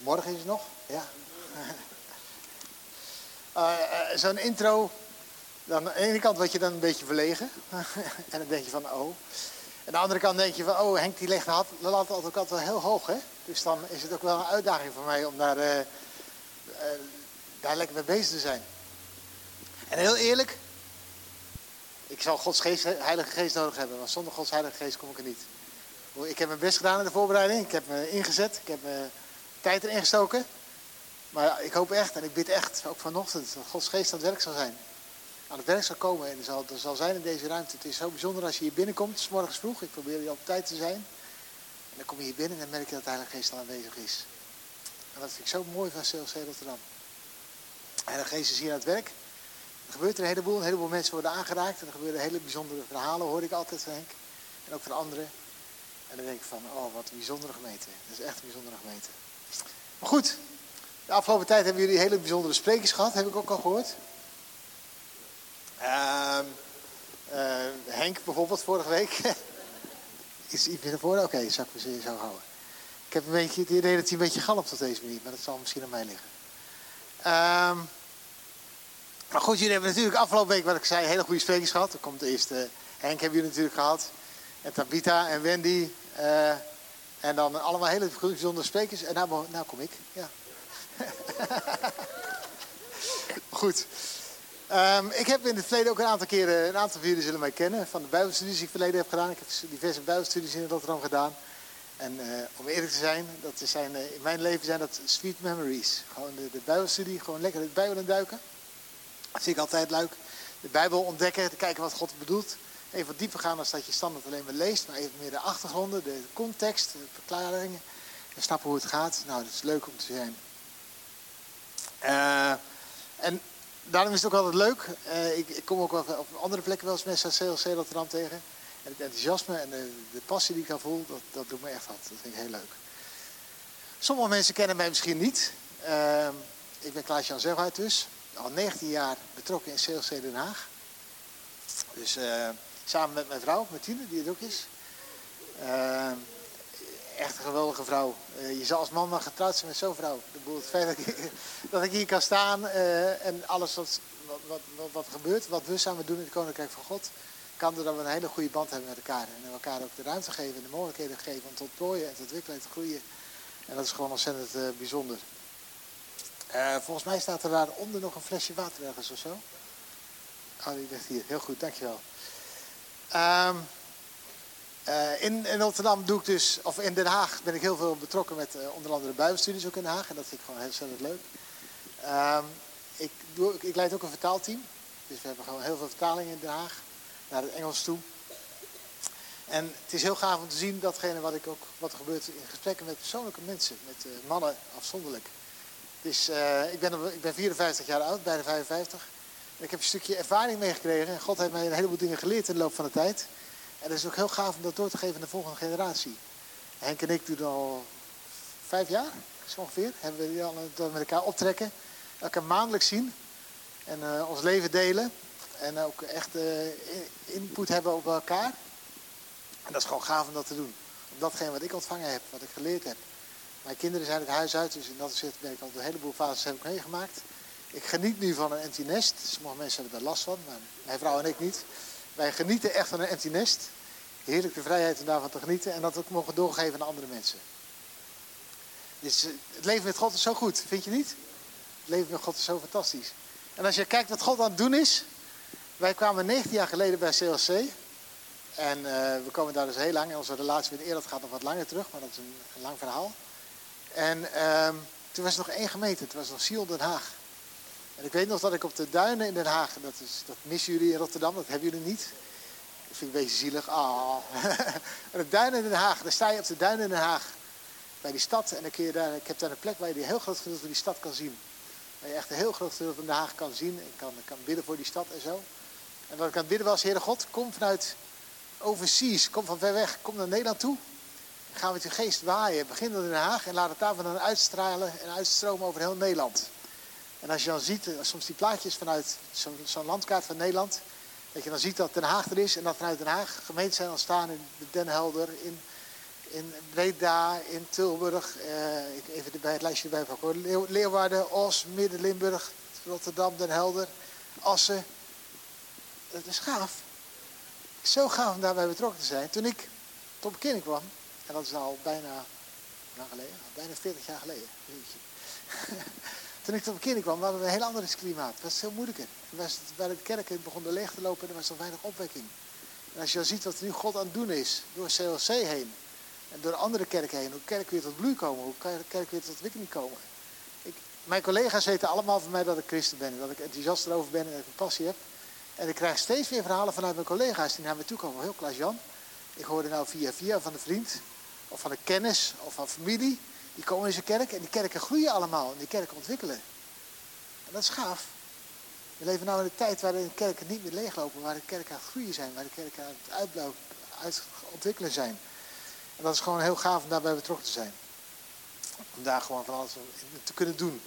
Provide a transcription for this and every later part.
Morgen is het nog? Ja. Uh, Zo'n intro, aan de ene kant word je dan een beetje verlegen. en dan denk je van, oh. Aan de andere kant denk je van, oh, Henk die legt de lat ook altijd wel heel hoog, hè. Dus dan is het ook wel een uitdaging voor mij om daar, uh, daar lekker mee bezig te zijn. En heel eerlijk, ik zal Gods geest, Heilige Geest nodig hebben, want zonder Gods Heilige Geest kom ik er niet. Ik heb mijn best gedaan in de voorbereiding, ik heb me ingezet, ik heb me tijd erin gestoken. Maar ik hoop echt en ik bid echt, ook vanochtend, dat Gods geest aan het werk zal zijn. Aan het werk zal komen en er zal, er zal zijn in deze ruimte. Het is zo bijzonder als je hier binnenkomt, s morgens vroeg. Ik probeer hier op tijd te zijn. En dan kom je hier binnen en dan merk je dat de Geest al aanwezig is. En dat vind ik zo mooi van CLC Rotterdam. De Heilige Geest is hier aan het werk. Er gebeurt er een heleboel, een heleboel mensen worden aangeraakt. En er gebeuren hele bijzondere verhalen, hoor ik altijd van Henk. En ook van anderen. En dan denk ik van, oh wat een bijzondere gemeente. Dat is echt een bijzondere gemeente. Maar goed, de afgelopen tijd hebben jullie hele bijzondere sprekers gehad, heb ik ook al gehoord. Uh, uh, Henk bijvoorbeeld vorige week. Is iets meer naar voren? Oké, okay, zal ik me zo houden. Ik heb een beetje het idee dat hij een beetje galmt op deze manier, maar dat zal misschien aan mij liggen. Uh, maar goed, jullie hebben natuurlijk afgelopen week, wat ik zei, hele goede sprekers gehad. Dan komt de eerste Henk hebben jullie natuurlijk gehad. En Tabita en Wendy. Uh, en dan allemaal hele bijzondere sprekers. En nou, nou kom ik. Ja. Goed. Um, ik heb in het verleden ook een aantal keren, een aantal van jullie zullen mij kennen, van de Bijbelstudies die ik verleden heb gedaan. Ik heb diverse Bijbelstudies in Rotterdam gedaan. En uh, om eerlijk te zijn, dat zijn, uh, in mijn leven zijn dat sweet memories. Gewoon de, de Bijbelstudie, gewoon lekker de Bijbel induiken. Dat vind ik altijd leuk. De Bijbel ontdekken, te kijken wat God bedoelt. Even dieper gaan dan dat je standaard alleen maar leest, maar even meer de achtergronden, de context, de verklaringen. En snappen hoe het gaat. Nou, dat is leuk om te zijn. Uh, en daarom is het ook altijd leuk. Uh, ik, ik, kom ook wel op andere plekken wel eens mensen uit CLC Rotterdam tegen. En het enthousiasme en de, de, passie die ik dan voel, dat, dat doet me echt wat. Dat vind ik heel leuk. Sommige mensen kennen mij misschien niet. Uh, ik ben Klaas-Jan Zeghuit dus. Al 19 jaar betrokken in CLC Den Haag. Dus samen met mijn vrouw, Martine, die het ook is echt een geweldige vrouw. Uh, je zal als man maar getrouwd zijn met zo'n vrouw. Het feit dat ik, dat hier kan staan uh, en alles wat, wat, wat, wat, gebeurt, wat we samen doen in het Koninkrijk van God, kan doordat we een hele goede band hebben met elkaar. En elkaar ook de ruimte geven en de mogelijkheden geven om te ontplooien en te ontwikkelen en te groeien. En dat is gewoon ontzettend uh, bijzonder. volgens mij staat er daaronder nog een flesje water ergens of zo. Oh, die ligt hier. Heel goed, dankjewel. Um, uh, in, in, Rotterdam doe ik dus, of in Den Haag ben ik heel veel betrokken met uh, onder andere Bijbelstudies ook in Den Haag. En dat vind ik gewoon heel ontzettend leuk. Uh, ik, doe, ik, leid ook een vertaalteam. Dus we hebben gewoon heel veel vertalingen in Den Haag. Naar het Engels toe. En het is heel gaaf om te zien datgene wat, ik ook, wat er gebeurt in gesprekken met persoonlijke mensen. Met uh, mannen afzonderlijk. Dus ik, ben, ik ben 54 jaar oud, bijna 55. Ik heb een stukje ervaring meegekregen. En God heeft mij een heleboel dingen geleerd in de loop van de tijd. En het is ook heel gaaf om dat door te geven aan de volgende generatie. Henk en ik doen al vijf jaar, zo ongeveer. Hebben we die al met elkaar optrekken. Elkaar maandelijk zien. En uh, ons leven delen. En ook echt uh, input hebben op elkaar. En dat is gewoon gaaf om dat te doen. Om datgene wat ik ontvangen heb, wat ik geleerd heb. Mijn kinderen zijn het huis uit, dus in dat opzicht ben ik al een heleboel fases heb ik meegemaakt. Ik geniet nu van een empty nest. Sommige mensen hebben daar last van, maar mijn vrouw en ik niet. Wij genieten echt van een empty nest. Heerlijk de vrijheid om daarvan te genieten en dat ook mogen doorgeven aan andere mensen. Dus eh, het leven met God is zo goed, vind je niet? Het leven met God is zo fantastisch. En als je kijkt wat God aan het doen is. Wij kwamen 19 jaar geleden bij CLC. En uh, we komen daar dus heel lang. En onze relatie met Eerland gaat nog wat langer terug, maar dat is een, lang verhaal. En uh, toen was er nog één gemeente, het was nog Siel Den Haag. En ik weet nog dat ik op de duinen in Den Haag, dat, is, dat missen jullie in Rotterdam, dat hebben jullie niet. Dat vind ik een beetje zielig. Ah. en de duinen in Den Haag, daar sta je op de duinen in Den Haag. Bij die stad. En dan kun je daar, ik heb daar een plek waar je heel groot gedeelte van die stad kan zien. Waar je echt een heel groot gedeelte van Den Haag kan zien. En kan, kan bidden voor die stad en zo. En wat ik aan het bidden was, Heere God, kom vanuit overseas, kom van ver weg, kom naar Nederland toe. En ga met je geest waaien. Begin dan in Den Haag en laat het daarvan dan uitstralen en uitstromen over heel Nederland. En als je dan ziet, eh, soms die plaatjes vanuit zo'n landkaart van Nederland, dat je dan ziet dat Den Haag er is en dat vanuit Den Haag gemeenten zijn ontstaan in Den Helder, in, in Breda, in Tilburg, ik even bij het lijstje erbij pakken hoor. Leeuwarden, Os, Midden-Limburg, Rotterdam, Den Helder, Assen. Dat is gaaf. Zo gaaf om daarbij betrokken te zijn. Toen ik tot bekering kwam, en dat is al bijna, lang geleden, bijna 40 jaar geleden. Toen ik tot bekering kwam, hadden we een heel ander klimaat. Het was veel moeilijker. Was bij de kerken begon leeg te lopen en er was nog weinig opwekking. En als je dan ziet wat nu God aan het doen is, door CLC heen en door andere kerken heen, hoe kerken weer tot bloei komen, hoe kerken weer tot ontwikkeling komen. Ik, mijn collega's weten allemaal van mij dat ik christen ben, dat ik enthousiast erover ben en dat ik een passie heb. En ik krijg steeds weer verhalen vanuit mijn collega's die naar me toe komen. Heel Klaas Jan, ik hoorde nou via via van een vriend, of van een kennis, of van familie. Die komen in zijn kerk en die kerken groeien allemaal en die kerken ontwikkelen. En dat is gaaf. We leven nu in een tijd waar de kerken niet meer leeglopen, waar de kerken aan het groeien zijn, waar de kerken aan het uitbouwen, uit ontwikkelen zijn. En dat is gewoon heel gaaf om daarbij betrokken te zijn. Om daar gewoon van alles te kunnen doen.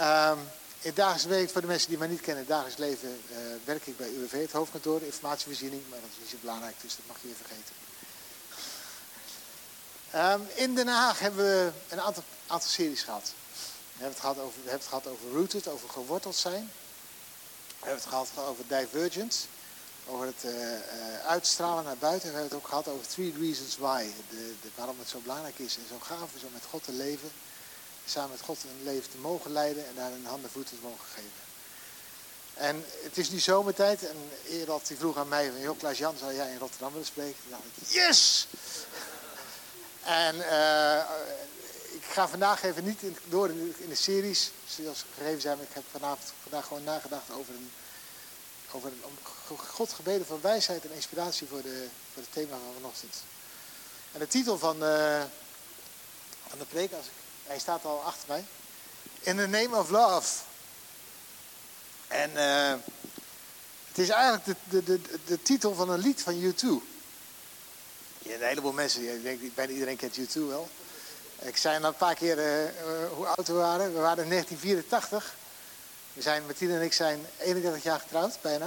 Um, in dagelijks werk, voor de mensen die mij niet kennen, in dagelijks leven uh, werk ik bij UWV, het hoofdkantoor, informatievoorziening, maar dat is niet zo belangrijk, dus dat mag je even vergeten. Um, in Den Haag hebben we een aantal, series gehad. We hebben, het gehad over, we gehad over rooted, over geworteld zijn. We hebben het gehad over divergent, over het uh, uh, uitstralen naar buiten. En we hebben het ook gehad over three reasons why. De, de, waarom het zo belangrijk is en zo gaaf is om met God te leven. Samen met God een leven te mogen leiden en daar een handen en voeten te mogen geven. En het is nu zomertijd en had hij vroeg aan mij van, joh Klaas Jan, zou jij in Rotterdam willen spreken? Toen dacht ik, yes! En uh, ik ga vandaag even niet in, door in de series, zoals gegeven zijn. Maar ik heb vanavond, vandaag gewoon nagedacht over een, over een God gebeden voor wijsheid en inspiratie voor, de, voor het thema van vanochtend. En de titel van, uh, van de preek, als hij staat al achter mij. In the name of love. En uh, het is eigenlijk de, de, de, de titel van een lied van U2. Ja, een heleboel mensen, ik denk, bijna iedereen kent U2 wel. Ik zei al een paar keer uh, uh, hoe oud we waren. We waren in 1984. We zijn, Martine en ik zijn 31 jaar getrouwd, bijna.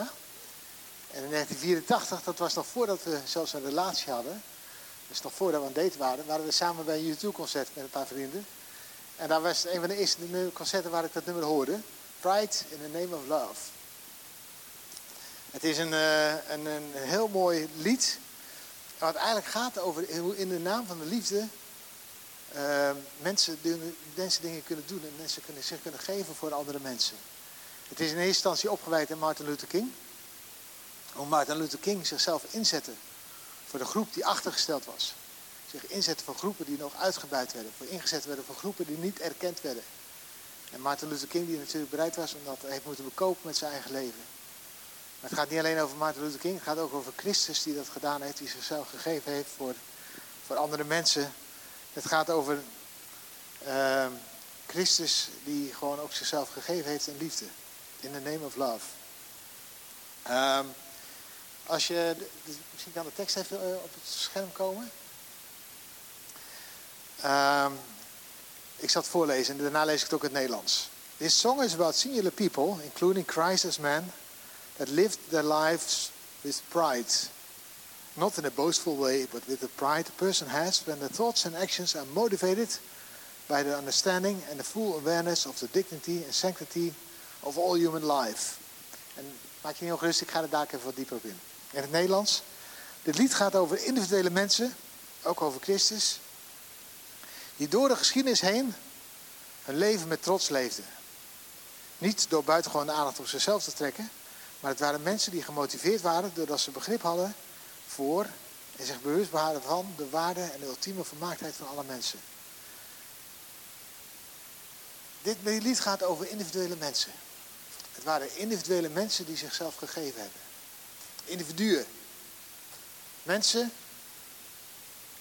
En in 1984, dat was nog voordat we zelfs een relatie hadden. Dus nog voordat we aan date waren, waren we samen bij een U2-concert met een paar vrienden. En daar was een van de eerste concerten waar ik dat nummer hoorde. Pride in the Name of Love. Het is een, uh, een, een heel mooi lied. Wat eigenlijk gaat over hoe in de naam van de liefde uh, mensen, mensen dingen kunnen doen en mensen kunnen, zich kunnen geven voor andere mensen. Het is in eerste instantie opgeweid aan Martin Luther King. Hoe Martin Luther King zichzelf inzette voor de groep die achtergesteld was. Zich inzetten voor groepen die nog uitgebuit werden. Voor ingezet werden voor groepen die niet erkend werden. En Martin Luther King die natuurlijk bereid was om dat heeft moeten bekopen met zijn eigen leven. Het gaat niet alleen over Martin Luther King. Het gaat ook over Christus die dat gedaan heeft. Die zichzelf gegeven heeft voor, voor andere mensen. Het gaat over uh, Christus die gewoon ook zichzelf gegeven heeft in liefde. In the name of love. Um, als je, misschien kan de tekst even uh, op het scherm komen. Um, ik zal het voorlezen en daarna lees ik het ook in het Nederlands. This song is about singular people, including Christ as man, that lived their lives with pride not in a boastful way, but with the pride a person has when the thoughts and actions are motivated by the understanding and the full awareness of the dignity and sanctity of all human life. En maak je niet ongerust, ik ga er daar even wat dieper op in. In het Nederlands. Dit lied gaat over individuele mensen, ook over Christus, die door de geschiedenis heen hun leven met trots leefden. Niet door buitengewoon de aandacht op zichzelf te trekken, maar het waren mensen die gemotiveerd waren doordat ze begrip hadden voor en zich bewust waren van de waarde en de ultieme vermaaktheid van alle mensen. Dit lied gaat over individuele mensen. Het waren individuele mensen die zichzelf gegeven hebben. Individuen. Mensen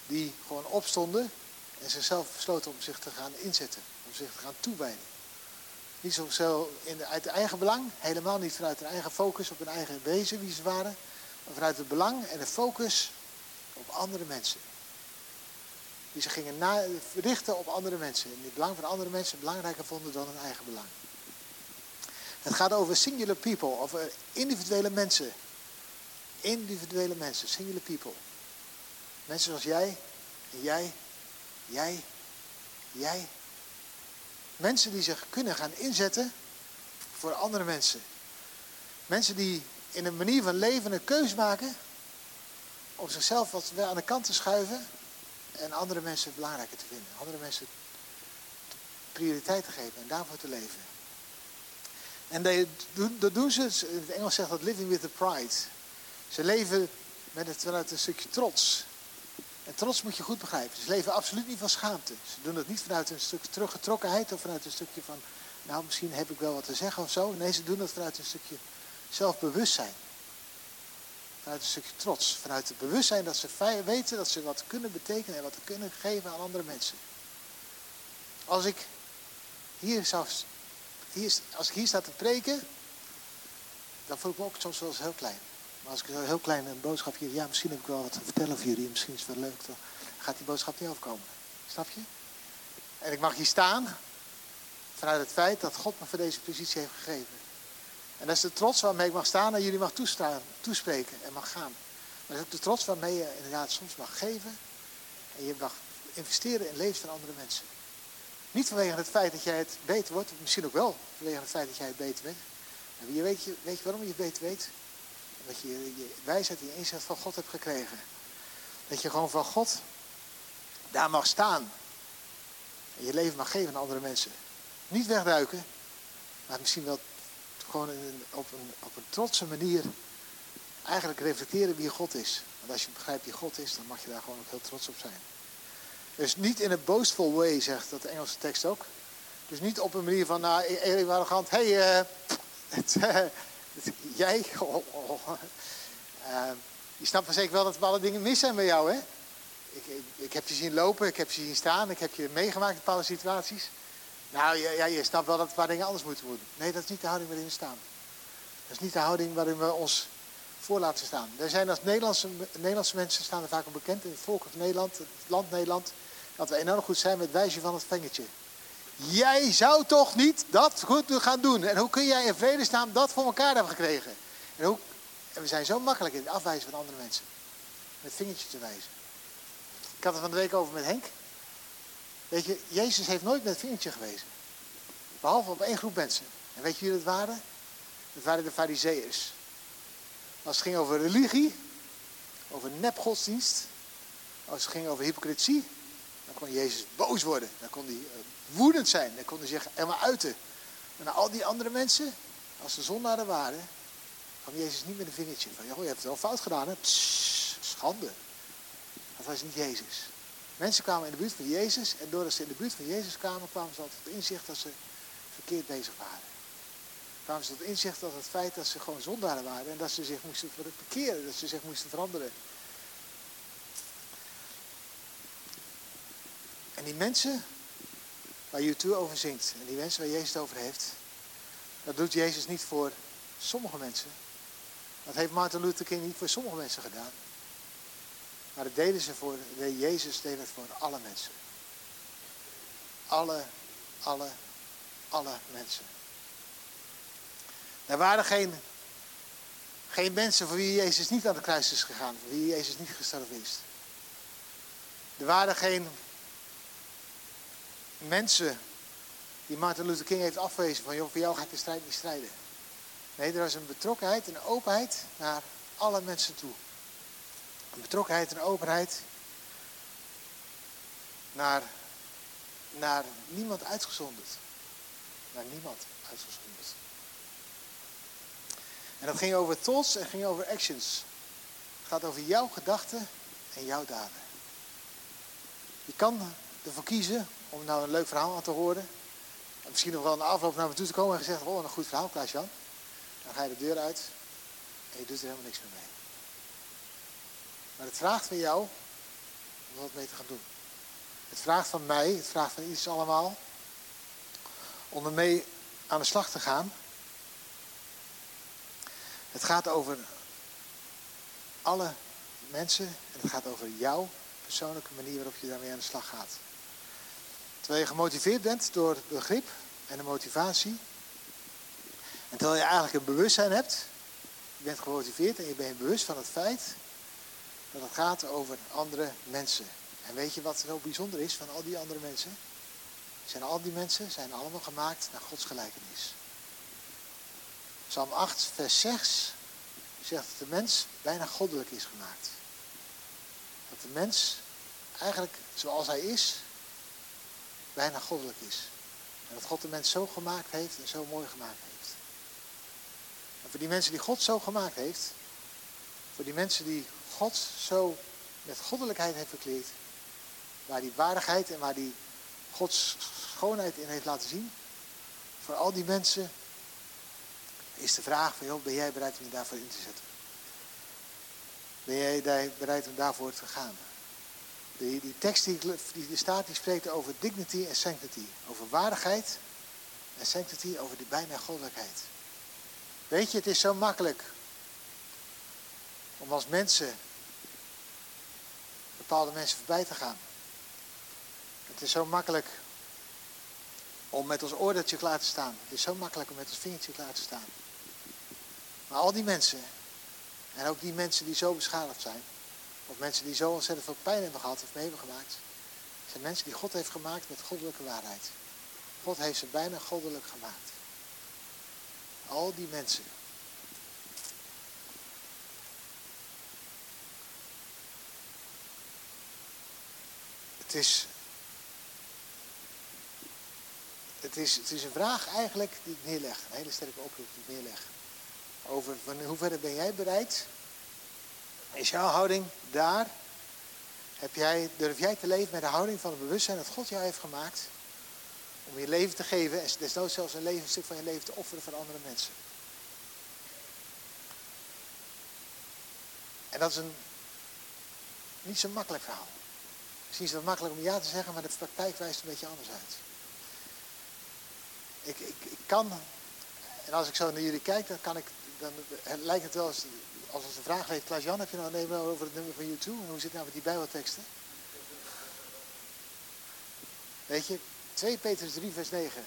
die gewoon opstonden en zichzelf besloten om zich te gaan inzetten. Om zich te gaan toewijden. Niet zo in de, uit eigen belang, helemaal niet vanuit hun eigen focus op hun eigen wezen wie ze waren, maar vanuit het belang en de focus op andere mensen. Die ze gingen na, richten op andere mensen. En het belang van andere mensen belangrijker vonden dan hun eigen belang. Het gaat over singular people, over individuele mensen. Individuele mensen, singular people. Mensen zoals jij En jij, jij, jij. Mensen die zich kunnen gaan inzetten voor andere mensen. Mensen die in een manier van leven een keus maken om zichzelf wat aan de kant te schuiven en andere mensen belangrijker te vinden. Andere mensen prioriteit te geven en daarvoor te leven. En dat doen ze, in het Engels zegt dat living with the pride. Ze leven met het, vanuit een stukje trots. En trots moet je goed begrijpen. Ze leven absoluut niet van schaamte. Ze doen dat niet vanuit een stuk teruggetrokkenheid of vanuit een stukje van, nou misschien heb ik wel wat te zeggen of zo. Nee, ze doen dat vanuit een stukje zelfbewustzijn. Vanuit een stukje trots. Vanuit het bewustzijn dat ze weten dat ze wat kunnen betekenen en wat kunnen geven aan andere mensen. Als ik hier zou, hier, als ik hier sta te preken, dan voel ik me ook soms wel eens heel klein. Maar als ik een heel klein een boodschapje, ja misschien heb ik wel wat te vertellen voor jullie, misschien is het wel leuk, dan gaat die boodschap niet overkomen. Snap je? En ik mag hier staan vanuit het feit dat God me voor deze positie heeft gegeven. En dat is de trots waarmee ik mag staan en jullie mag toestaan, toespreken en mag gaan. Maar dat is ook de trots waarmee je inderdaad soms mag geven en je mag investeren in het leven van andere mensen. Niet vanwege het feit dat jij het beter wordt, misschien ook wel vanwege het feit dat jij het beter bent. En weet, je, weet je waarom je het beter weet? Dat je je wijsheid en je inzicht van God hebt gekregen. Dat je gewoon van God daar mag staan. En je leven mag geven aan andere mensen. Niet wegduiken, maar misschien wel gewoon op, een, op een trotse manier eigenlijk reflecteren wie God is. Want als je begrijpt wie God is, dan mag je daar gewoon ook heel trots op zijn. Dus niet in een boastful way, zegt dat de Engelse tekst ook. Dus niet op een manier van, nou, even arrogant, hé, hey, uh, jij, oh, oh, oh. Uh, je snapt wel zeker wel dat bepaalde dingen mis zijn bij jou, hè? Ik, ik, heb je zien lopen, ik heb je zien staan, ik heb je meegemaakt in bepaalde situaties. Nou, je snapt wel dat een paar dingen anders moeten worden. Nee, dat is niet de houding waarin we staan. Dat is niet de houding waarin we ons voor laten staan. Wij zijn als Nederlandse, Nederlandse mensen staan er vaak op bekend in het volk van Nederland, het land Nederland, dat we enorm goed zijn met wijsje van het vingertje. Jij zou toch niet dat goed gaan doen? En hoe kun jij in vredesnaam dat voor elkaar hebben gekregen? En, hoe, en we zijn zo makkelijk in het afwijzen van andere mensen. Met vingertje te wijzen. Ik had het van de week over met Henk. Weet je, Jezus heeft nooit met vingertje gewezen. Behalve op één groep mensen. En weet je wie dat waren? Dat waren de fariseeërs. Als het ging over religie, over nepgodsdienst, als het ging over hypocrisie, dan kon Jezus boos worden. Dan kon hij eh, woedend zijn. Dan kon hij zich helemaal uiten. En naar al die andere mensen, als ze zondaren waren, kwam Jezus niet met een vingertje. Van, joh, je hebt het wel fout gedaan, hè? schande. Dat was niet Jezus. Mensen kwamen in de buurt van Jezus en doordat ze in de buurt van Jezus kwamen, kwamen ze tot inzicht dat ze verkeerd bezig waren. Kwamen ze tot inzicht dat het feit dat ze gewoon zondaren waren en dat ze zich moesten bekeren, dat ze zich moesten veranderen. En die mensen waar YouTube over zingt en die mensen waar Jezus het over heeft, dat doet Jezus niet voor sommige mensen. Dat heeft Martin Luther King niet voor sommige mensen gedaan. Maar dat deden ze voor, de Jezus deed het voor alle mensen. Alle, alle, alle mensen. Er waren geen, geen mensen voor wie Jezus niet aan de kruis is gegaan, voor wie Jezus niet gestorven is. Er waren geen mensen die Martin Luther King heeft afgewezen van, joh, voor jou ga ik de strijd niet strijden. Nee, er was een betrokkenheid en openheid naar alle mensen toe. Een betrokkenheid en openheid naar, naar niemand uitgezonderd. Naar niemand uitgezonderd. En dat ging over thoughts en ging over actions. Het gaat over jouw gedachten en jouw daden. Je kan ervoor kiezen om nou een leuk verhaal aan te horen. En misschien nog wel de afloop naar me toe te komen en gezegd, oh, een goed verhaal, Klaas-Jan. Dan ga je de deur uit en je doet er helemaal niks meer mee. Maar het vraagt van jou om wat mee te gaan doen. Het vraagt van mij, het vraagt van iets allemaal, om ermee aan de slag te gaan. Het gaat over alle mensen en het gaat over jouw persoonlijke manier waarop je daarmee aan de slag gaat. Terwijl je gemotiveerd bent door het begrip en de motivatie. En terwijl je eigenlijk een bewustzijn hebt. Je bent gemotiveerd en je bent bewust van het feit dat het gaat over andere mensen. En weet je wat zo bijzonder is van al die andere mensen? Zijn al die mensen zijn allemaal gemaakt naar Gods gelijkenis. Psalm 8, vers 6 zegt dat de mens bijna goddelijk is gemaakt. Dat de mens eigenlijk zoals hij is, bijna goddelijk is. En dat God de mens zo gemaakt heeft en zo mooi gemaakt heeft. En voor die mensen die God zo gemaakt heeft, voor die mensen die God zo met goddelijkheid heeft verkleed, waar die waardigheid en waar die Gods schoonheid in heeft laten zien, voor al die mensen is de vraag van, joh, ben jij bereid om je daarvoor in te zetten? Ben jij bereid om daarvoor te gaan? Die, die tekst die, die staat, die spreekt over dignity en sanctity. Over waardigheid en sanctity, over die bijna goddelijkheid. Weet je, het is zo makkelijk om als mensen bepaalde mensen voorbij te gaan. Het is zo makkelijk om met ons oordeltje klaar te staan. Het is zo makkelijk om met ons vingertje klaar te staan. Maar al die mensen, en ook die mensen die zo beschadigd zijn, of mensen die zo ontzettend veel pijn hebben gehad of mee hebben gemaakt, zijn mensen die God heeft gemaakt met goddelijke waarheid. God heeft ze bijna goddelijk gemaakt. Al die mensen. Het is, het is, het is een vraag eigenlijk die ik neerleg. Een hele sterke oproep die ik neerleg. Over van in hoeverre ben jij bereid? Is jouw houding daar? Heb jij, durf jij te leven met de houding van het bewustzijn dat God jou heeft gemaakt? Om je leven te geven en desnoods zelfs een, leven, stuk van je leven te offeren voor andere mensen. En dat is een niet zo makkelijk verhaal. Misschien is het makkelijk om ja te zeggen, maar de praktijk wijst een beetje anders uit. Ik, ik, ik kan, en als ik zo naar jullie kijk, dan, kan ik, dan lijkt het wel eens, als het een vraag heeft, Klaas-Jan, heb je nou een over het nummer van YouTube? Hoe zit het nou met die bijbelteksten? Weet je, 2 Petrus 3 vers 9.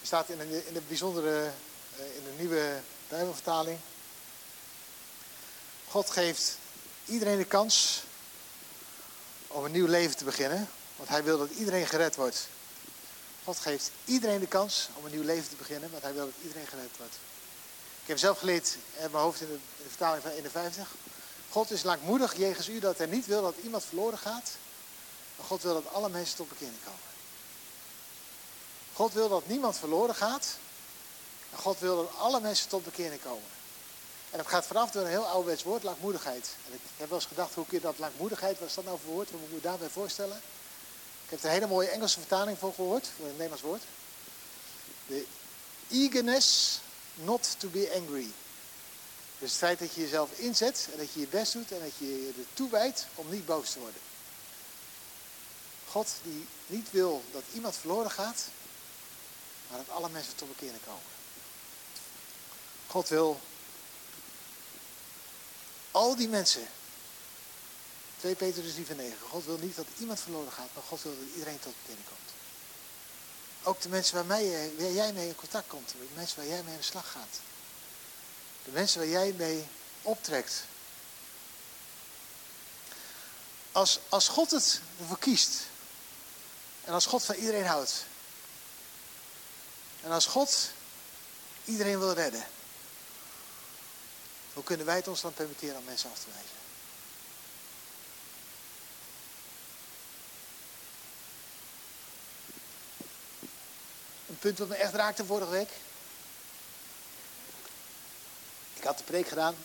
Er staat in een, in een bijzondere, eh, in een nieuwe bijbelvertaling. God geeft iedereen de kans om een nieuw leven te beginnen. Want hij wil dat iedereen gered wordt. God geeft iedereen de kans om een nieuw leven te beginnen, want hij wil dat iedereen gered wordt. Ik heb zelf geleerd in mijn hoofd in de, in de vertaling van 51. God is lankmoedig jegens u dat hij niet wil dat iemand verloren gaat. Maar God wil dat alle mensen tot bekering komen. God wil dat niemand verloren gaat. Maar God wil dat alle mensen tot bekering komen. En dat gaat vanaf door een heel ouderwets woord, lankmoedigheid. En ik heb wel eens gedacht, hoe kun je dat lankmoedigheid, wat is dat nou voor woord? Wat moet je daarbij voorstellen? Ik heb er een hele mooie Engelse vertaling voor gehoord, voor een Nederlands woord. De eagerness not to be angry. Dus het feit dat je jezelf inzet en dat je je best doet en dat je je er toewijdt om niet boos te worden. God die niet wil dat iemand verloren gaat, maar dat alle mensen tot bekeren komen. God wil al die mensen, 2 Petrus 3 van 9, God wil niet dat iemand verloren gaat, maar God wil dat iedereen tot bekering komt. Ook de mensen waar jij mee in contact komt. De mensen waar jij mee aan de slag gaat. De mensen waar jij mee optrekt. Als, als God het ervoor kiest. En als God van iedereen houdt. En als God iedereen wil redden. Hoe kunnen wij het ons dan permitteren om mensen af te wijzen? Punt wat me echt raakte vorige week. Ik had de preek gedaan.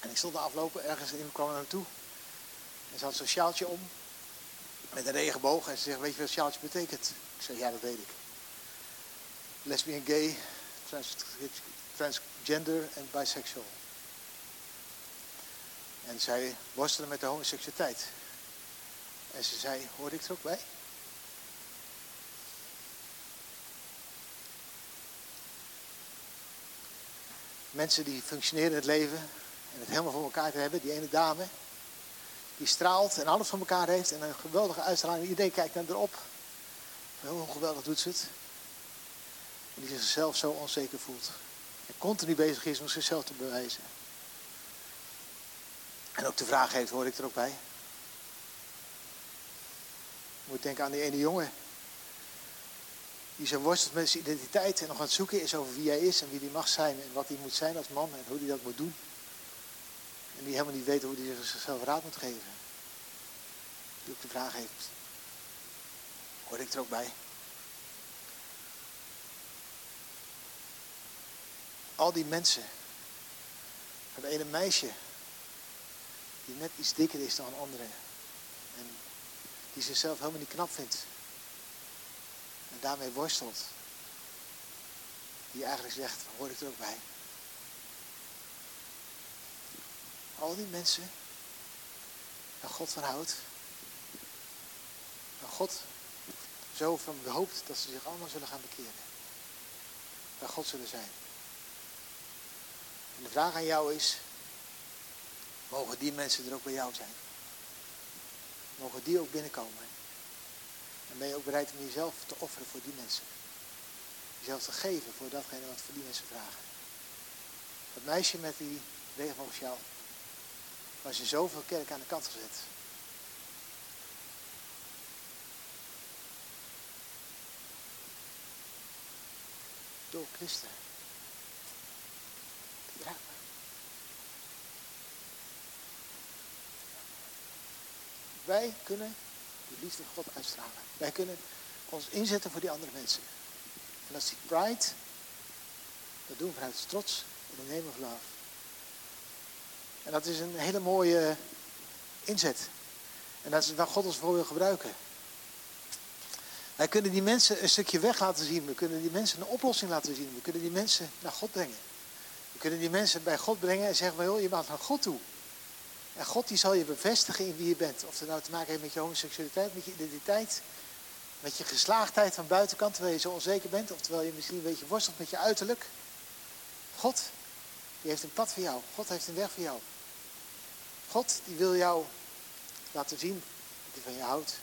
En ik stond aflopen ergens en iemand kwam me toe. En ze had zo'n sjaaltje om. Met een regenboog. En ze zegt, weet je wat sjaaltje betekent? Ik zeg, ja dat weet ik. Lesbian, gay, trans, transgender en bisexual. En zij worstelde met de homoseksualiteit. En ze zei, hoorde ik er ook bij? Mensen die functioneren in het leven en het helemaal voor elkaar te hebben. Die ene dame, die straalt en alles van elkaar heeft en een geweldige uitstraling. Iedereen kijkt naar erop. Hoe geweldig doet ze het. En die zichzelf zo onzeker voelt. En continu bezig is om zichzelf te bewijzen. En ook de vraag heeft, hoor ik er ook bij. Je moet denken aan die ene jongen. Die zo worstelt met zijn identiteit en nog aan het zoeken is over wie hij is en wie hij mag zijn en wat hij moet zijn als man en hoe hij dat moet doen. En die helemaal niet weet hoe hij zichzelf raad moet geven. Die ook de vraag heeft, hoor ik er ook bij? Al die mensen. Het ene meisje die net iets dikker is dan anderen. En die zichzelf helemaal niet knap vindt. En daarmee worstelt. Die eigenlijk zegt, hoor ik er ook bij. Al die mensen waar God van houdt. Waar God zo van hoopt dat ze zich allemaal zullen gaan bekeren. Waar God zullen zijn. En de vraag aan jou is, mogen die mensen er ook bij jou zijn? Mogen die ook binnenkomen? En ben je ook bereid om jezelf te offeren voor die mensen? Jezelf te geven voor datgene wat voor die mensen vragen. Dat meisje met die regenboogsjaal, waar ze zoveel kerk aan de kant gezet. Door Christen. Wij kunnen de liefde God uitstralen. Wij kunnen ons inzetten voor die andere mensen. En als die pride, dat doen we vanuit trots in de name of love. En dat is een hele mooie inzet. En dat is waar God ons voor wil gebruiken. Wij kunnen die mensen een stukje weg laten zien. We kunnen die mensen een oplossing laten zien. We kunnen die mensen naar God brengen. We kunnen die mensen bij God brengen en zeggen, joh, je mag naar God toe. En God die zal je bevestigen in wie je bent. Of het nou te maken heeft met je homoseksualiteit, met je identiteit, met je geslaagdheid van buitenkant, terwijl je zo onzeker bent, of terwijl je misschien een beetje worstelt met je uiterlijk. God, die heeft een pad voor jou. God heeft een weg voor jou. God, die wil jou laten zien dat hij van je houdt.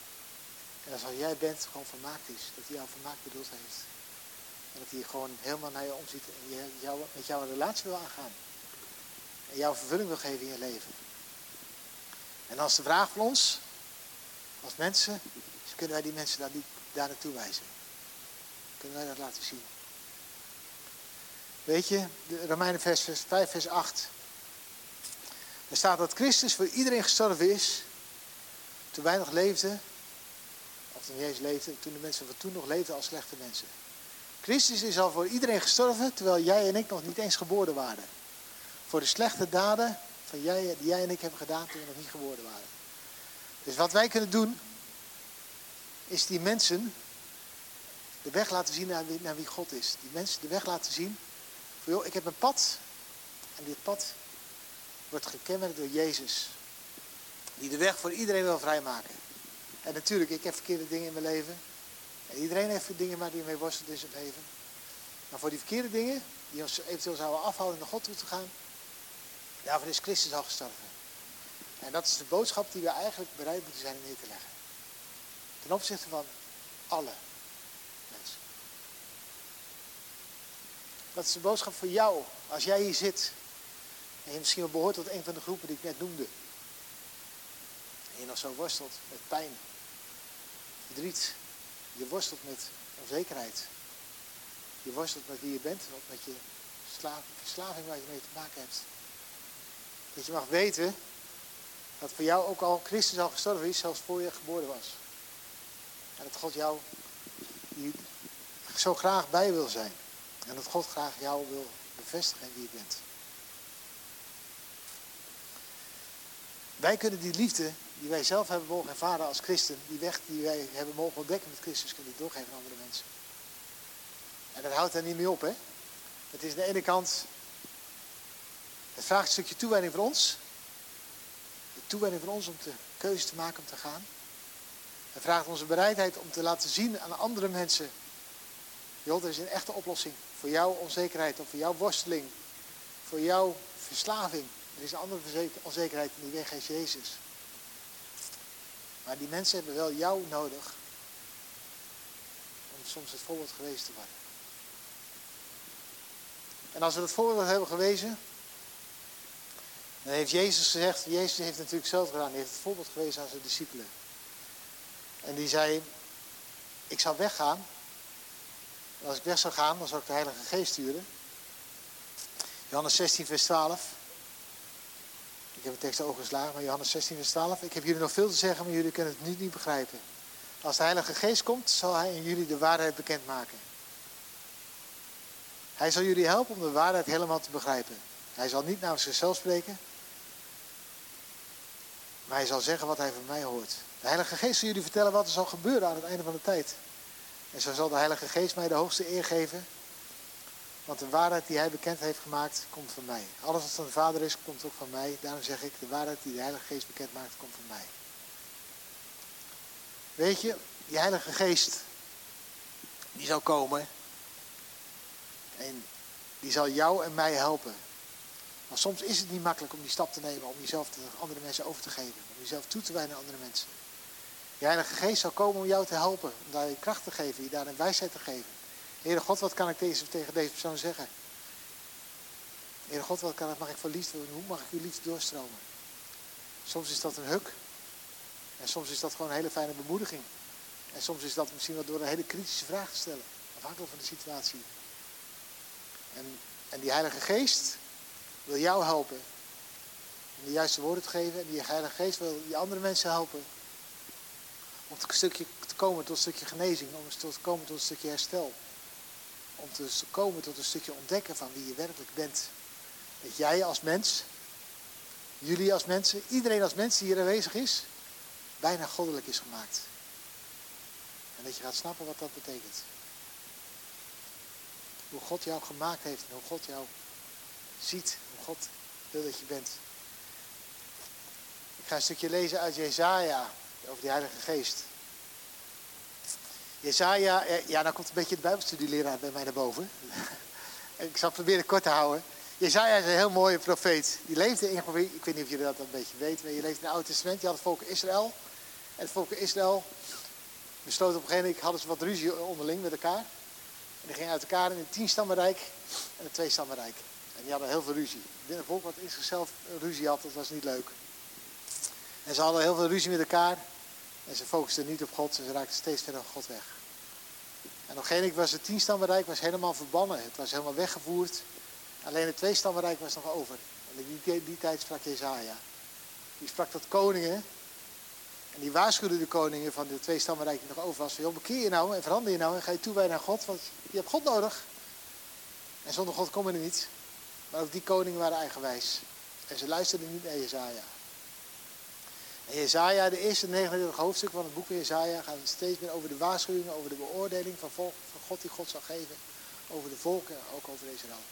En dat jij bent, gewoon vermaakt is. Dat hij jou vermaakt bedoeld heeft. En dat hij gewoon helemaal naar je omziet en jou, met jou een relatie wil aangaan. En jou vervulling wil geven in je leven. En als de vraag van ons, als mensen, kunnen wij die mensen daar, niet, daar naartoe wijzen. Kunnen wij dat laten zien. Weet je, de Romeinen vers 5, vers 8. Er staat dat Christus voor iedereen gestorven is. Toen wij nog leefden, of toen Jezus leefde, toen de mensen van toen nog leefden als slechte mensen. Christus is al voor iedereen gestorven, terwijl jij en ik nog niet eens geboren waren. Voor de slechte daden die jij en ik hebben gedaan toen we nog niet geboren waren. Dus wat wij kunnen doen, is die mensen de weg laten zien naar wie, naar wie God is. Die mensen de weg laten zien. Van, ik heb een pad. En dit pad wordt gekenmerkt door Jezus. Die de weg voor iedereen wil vrijmaken. En natuurlijk, ik heb verkeerde dingen in mijn leven. En iedereen heeft dingen waar hij mee worstelt in zijn leven. Maar voor die verkeerde dingen, die ons eventueel zouden afhouden naar God toe te gaan, Daarvoor is Christus al gestorven. En dat is de boodschap die we eigenlijk bereid moeten zijn neer te leggen. Ten opzichte van alle mensen. Dat is de boodschap voor jou. Als jij hier zit. En je misschien wel behoort tot een van de groepen die ik net noemde. En je nog zo worstelt met pijn. Verdriet. Je worstelt met onzekerheid. Je worstelt met wie je bent. Met je verslaving waar je mee te maken hebt. Dat je mag weten dat voor jou ook al Christus al gestorven is, zelfs voor je geboren was. En dat God jou zo graag bij wil zijn. En dat God graag jou wil bevestigen in wie je bent. Wij kunnen die liefde die wij zelf hebben mogen ervaren als christen, die weg die wij hebben mogen ontdekken met Christus, kunnen doorgeven aan andere mensen. En dat houdt er niet mee op, hè. Het is aan de ene kant het vraagt een stukje toewijding van ons. De toewijding van ons om de keuze te maken om te gaan. Het vraagt onze bereidheid om te laten zien aan andere mensen. Joh, er is een echte oplossing voor jouw onzekerheid of voor jouw worsteling. Voor jouw verslaving. Er is een andere onzekerheid en die weg is Jezus. Maar die mensen hebben wel jou nodig om soms het voorbeeld geweest te worden. En als we het voorbeeld hebben gewezen, dan heeft Jezus gezegd, Jezus heeft natuurlijk zelf gedaan, hij heeft het voorbeeld gewezen aan zijn discipelen. En die zei, ik zou weggaan. En als ik weg zou gaan, dan zou ik de Heilige Geest sturen. Johannes 16, vers 12. Ik heb de tekst geslagen, maar Johannes 16, vers 12. Ik heb jullie nog veel te zeggen, maar jullie kunnen het nu niet begrijpen. Als de Heilige Geest komt, zal Hij in jullie de waarheid bekendmaken. Hij zal jullie helpen om de waarheid helemaal te begrijpen. Hij zal niet namens zichzelf spreken, maar hij zal zeggen wat hij van mij hoort. De Heilige Geest zal jullie vertellen wat er zal gebeuren aan het einde van de tijd. En zo zal de Heilige Geest mij de hoogste eer geven. Want de waarheid die hij bekend heeft gemaakt, komt van mij. Alles wat van de Vader is, komt ook van mij. Daarom zeg ik, de waarheid die de Heilige Geest bekend maakt, komt van mij. Weet je, die Heilige Geest, die zal komen. En die zal jou en mij helpen. Maar soms is het niet makkelijk om die stap te nemen, om jezelf te andere mensen over te geven. Om jezelf toe te wijden aan andere mensen. De Heilige Geest zal komen om jou te helpen, om daar je kracht te geven, je daar een wijsheid te geven. Heere God, wat kan ik deze, tegen deze persoon zeggen? Heere God, wat kan ik, mag ik voor liefde doen? Hoe mag ik uw liefde doorstromen? Soms is dat een huk. En soms is dat gewoon een hele fijne bemoediging. En soms is dat misschien wel door een hele kritische vraag te stellen. Afhankelijk van de situatie. En, en die Heilige Geest wil jou helpen. Om de juiste woorden te geven. En die Heilige Geest wil die andere mensen helpen. Om een stukje te komen tot een stukje genezing. Om te komen tot een stukje herstel. Om te komen tot een stukje ontdekken van wie je werkelijk bent. Dat jij als mens, jullie als mensen, iedereen als mens die hier aanwezig is, bijna goddelijk is gemaakt. En dat je gaat snappen wat dat betekent. Hoe God jou gemaakt heeft en hoe God jou ziet, hoe God wil dat je bent. Ik ga een stukje lezen uit Jezaja over die Heilige Geest. Jezaja, ja, nou komt een beetje de Bijbelstudieleraar bij mij naar boven. ik zal proberen kort te houden. Jezaja is een heel mooie profeet. Die leefde in, ik weet niet of jullie dat een beetje weten, maar je leeft in het Oude Testament. Je had het volk Israël. En het volk Israël besloot op een gegeven moment, hadden ze wat ruzie onderling met elkaar. En die gingen uit elkaar in een tienstammenrijk en een tweestammenrijk. En die hadden heel veel ruzie. Binnen volk wat in zichzelf ruzie had, dat was niet leuk. En ze hadden heel veel ruzie met elkaar. En ze focusten niet op God ze raakten steeds verder van God weg. En op een moment was het tienstammenrijk was helemaal verbannen. Het was helemaal weggevoerd. Alleen het tweestammenrijk was nog over. En in die, die tijd sprak Jezaja. Die sprak tot koningen en die waarschuwde de koningen van de twee stammenrijk die nog over was. Joh, bekeer je nou en verander je nou en ga je toewijden aan God. Want je hebt God nodig. En zonder God kom er niet. Maar ook die koningen waren eigenwijs. En ze luisterden niet naar Jezaja. En Jezaja, de eerste 39 hoofdstukken van het boek van Jezaja, gaan steeds meer over de waarschuwingen, over de beoordeling van, volk, van God die God zal geven. Over de volken, ook over Israël.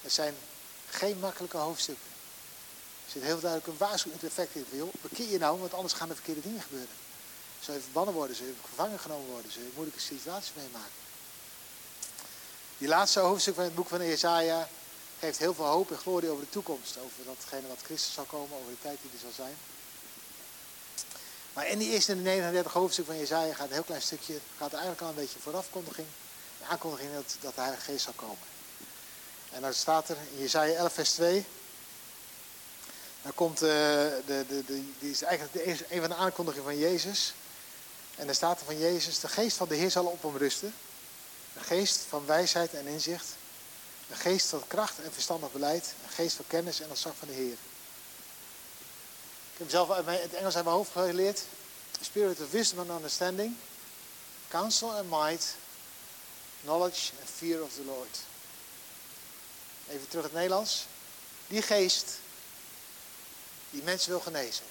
Het zijn geen makkelijke hoofdstukken. Er zit heel duidelijk een waarschuwend effect in. Joh, bekeer je nou, want anders gaan er verkeerde dingen gebeuren. Zul je verbannen worden, zul je gevangen genomen worden, zul je moeilijke situaties meemaken. Die laatste hoofdstuk van het boek van Jesaja geeft heel veel hoop en glorie over de toekomst. Over datgene wat Christus zal komen, over de tijd die er zal zijn. Maar in die eerste 39 hoofdstuk van Jesaja gaat een heel klein stukje, gaat eigenlijk al een beetje voorafkondiging. Een aankondiging dat, dat de Heilige Geest zal komen. En dan staat er in Jesaja 11 vers 2. Dan komt, uh, de, de, de, die is eigenlijk de, een van de aankondigingen van Jezus. En dan staat er van Jezus, de geest van de Heer zal op hem rusten. Een geest van wijsheid en inzicht. Een geest van kracht en verstandig beleid. Een geest van kennis en ontzag van de Heer. Ik heb zelf het Engels uit mijn hoofd geleerd. Spirit of wisdom and understanding. Counsel and might. Knowledge and fear of the Lord. Even terug in het Nederlands. Die geest die mensen wil genezen.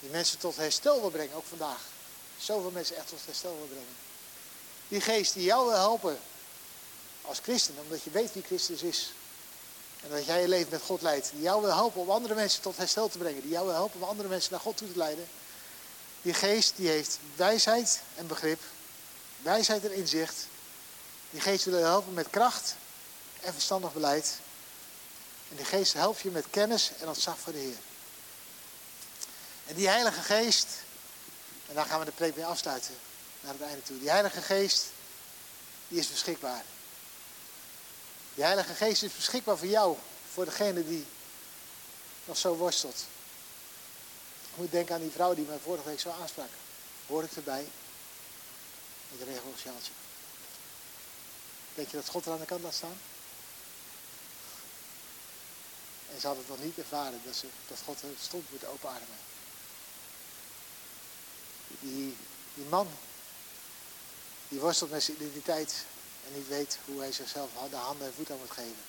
Die mensen tot herstel wil brengen, ook vandaag. Zoveel mensen echt tot herstel wil brengen. Die geest die jou wil helpen als christen, omdat je weet wie Christus is. En dat jij je leven met God leidt. Die jou wil helpen om andere mensen tot herstel te brengen. Die jou wil helpen om andere mensen naar God toe te leiden. Die geest die heeft wijsheid en begrip. Wijsheid en inzicht. Die geest wil je helpen met kracht en verstandig beleid. En die geest helpt je met kennis en ontzag voor de Heer. En die Heilige Geest, en daar gaan we de preek mee afsluiten, naar het einde toe. Die Heilige Geest, die is beschikbaar. Die Heilige Geest is beschikbaar voor jou, voor degene die nog zo worstelt. Ik moet denken aan die vrouw die mij vorige week zo aansprak. Hoor ik erbij? Met een regenboogsjaaltje. Denk je dat God er aan de kant laat staan? En ze hadden het nog niet ervaren dat, dat God het stond moet openademen. Die, die man, die worstelt met zijn identiteit en niet weet hoe hij zichzelf de handen en voeten moet geven.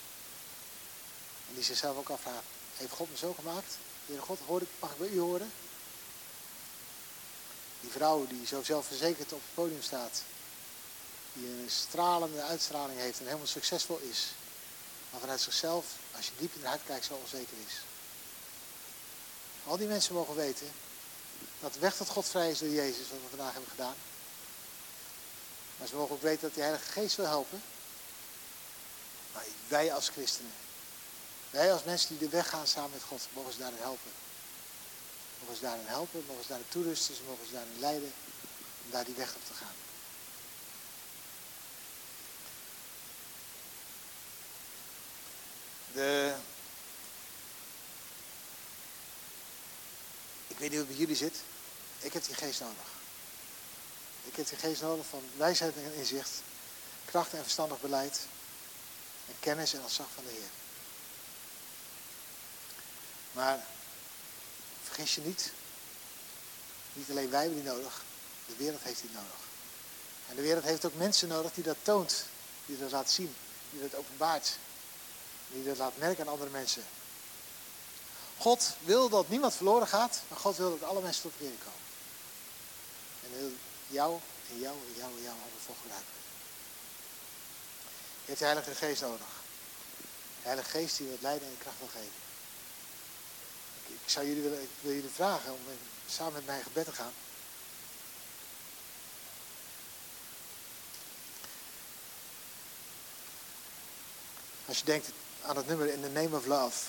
En die zichzelf ook afvraagt, heeft God me zo gemaakt? Heer God, hoor ik, mag ik bij u horen? Die vrouw die zo zelfverzekerd op het podium staat. Die een stralende uitstraling heeft en helemaal succesvol is. Maar vanuit zichzelf, als je diep in de hart kijkt, zo onzeker is. Al die mensen mogen weten dat de weg tot God vrij is door Jezus, wat we vandaag hebben gedaan. Maar ze mogen ook weten dat de Heilige Geest wil helpen. Maar wij als christenen, wij als mensen die de weg gaan samen met God, mogen ze daarin helpen. Mogen ze daarin helpen, mogen ze daarin toerusten, ze mogen ze daarin leiden om daar die weg op te gaan. De... Ik weet niet hoe het bij jullie zit. Ik heb die geest nodig. Ik heb die geest nodig van wijsheid en inzicht, kracht en verstandig beleid, en kennis en ontzag van de Heer. Maar vergis je niet, niet alleen wij hebben die nodig, de wereld heeft die nodig. En de wereld heeft ook mensen nodig die dat toont, die dat laat zien, die dat openbaart, die dat laat merken aan andere mensen. God wil dat niemand verloren gaat, maar God wil dat alle mensen tot Heer komen. En jou en jou en jou en jou allemaal voor gebruiken. Je hebt de Heilige Geest nodig. De Heilige Geest die wat leiden en kracht wil geven. Ik, ik zou jullie willen, ik wil jullie vragen om samen met mij in gebed te gaan. Als je denkt aan het nummer In the Name of Love.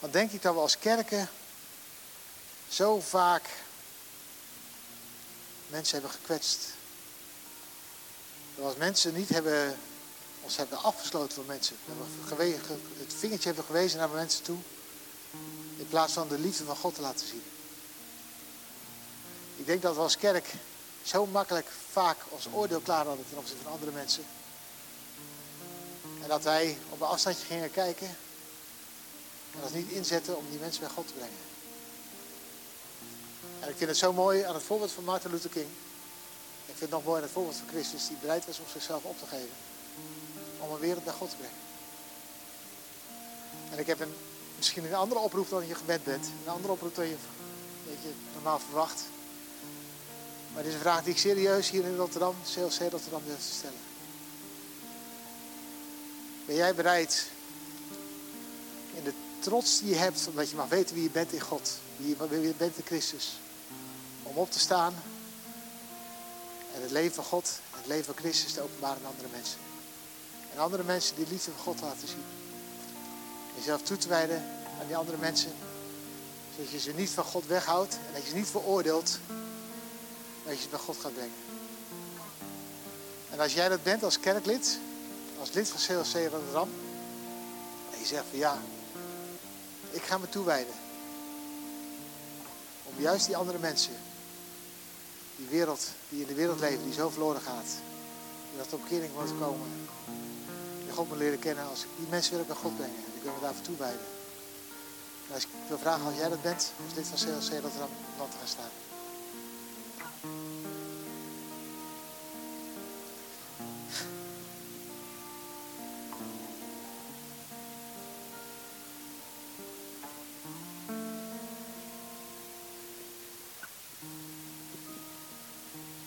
Dan denk ik dat we als kerken zo vaak mensen hebben gekwetst. Als mensen niet hebben, ons hebben afgesloten van mensen. We het vingertje hebben gewezen naar mensen toe. In plaats van de liefde van God te laten zien. Ik denk dat we als kerk zo makkelijk vaak ons oordeel klaar hadden ten opzichte van andere mensen. En dat wij op een afstandje gingen kijken. En dat niet inzetten om die mensen bij God te brengen. En ik vind het zo mooi aan het voorbeeld van Martin Luther King. Ik vind het nog mooi aan het voorbeeld van Christus die bereid was om zichzelf op te geven. Om een wereld bij God te brengen. En ik heb een, misschien een andere oproep dan je gewend bent. Een andere oproep dan je normaal verwacht. Maar dit is een vraag die ik serieus hier in Rotterdam, CLC Rotterdam, wil stellen. Ben jij bereid in de trots die je hebt, omdat je mag weten wie je bent in God, wie je bent in Christus, om op te staan en het leven van God, het leven van Christus te openbaren aan andere mensen. En andere mensen die liefde van God laten zien. Jezelf toe te wijden aan die andere mensen, zodat je ze niet van God weghoudt en dat je ze niet veroordeelt, maar dat je ze bij God gaat brengen. En als jij dat bent als kerklid, als lid van CLC Rotterdam, en je zegt van ja, ik ga me toewijden. Om juist die andere mensen, die wereld, die in de wereld leven, die zo verloren gaat, die dat op kering moet komen, die God moet leren kennen, als die mensen wil ik bij God brengen. Die kunnen we daarvoor toewijden. En als ik wil vragen, als jij dat bent, als lid van CLC Rotterdam, om dan te gaan staan.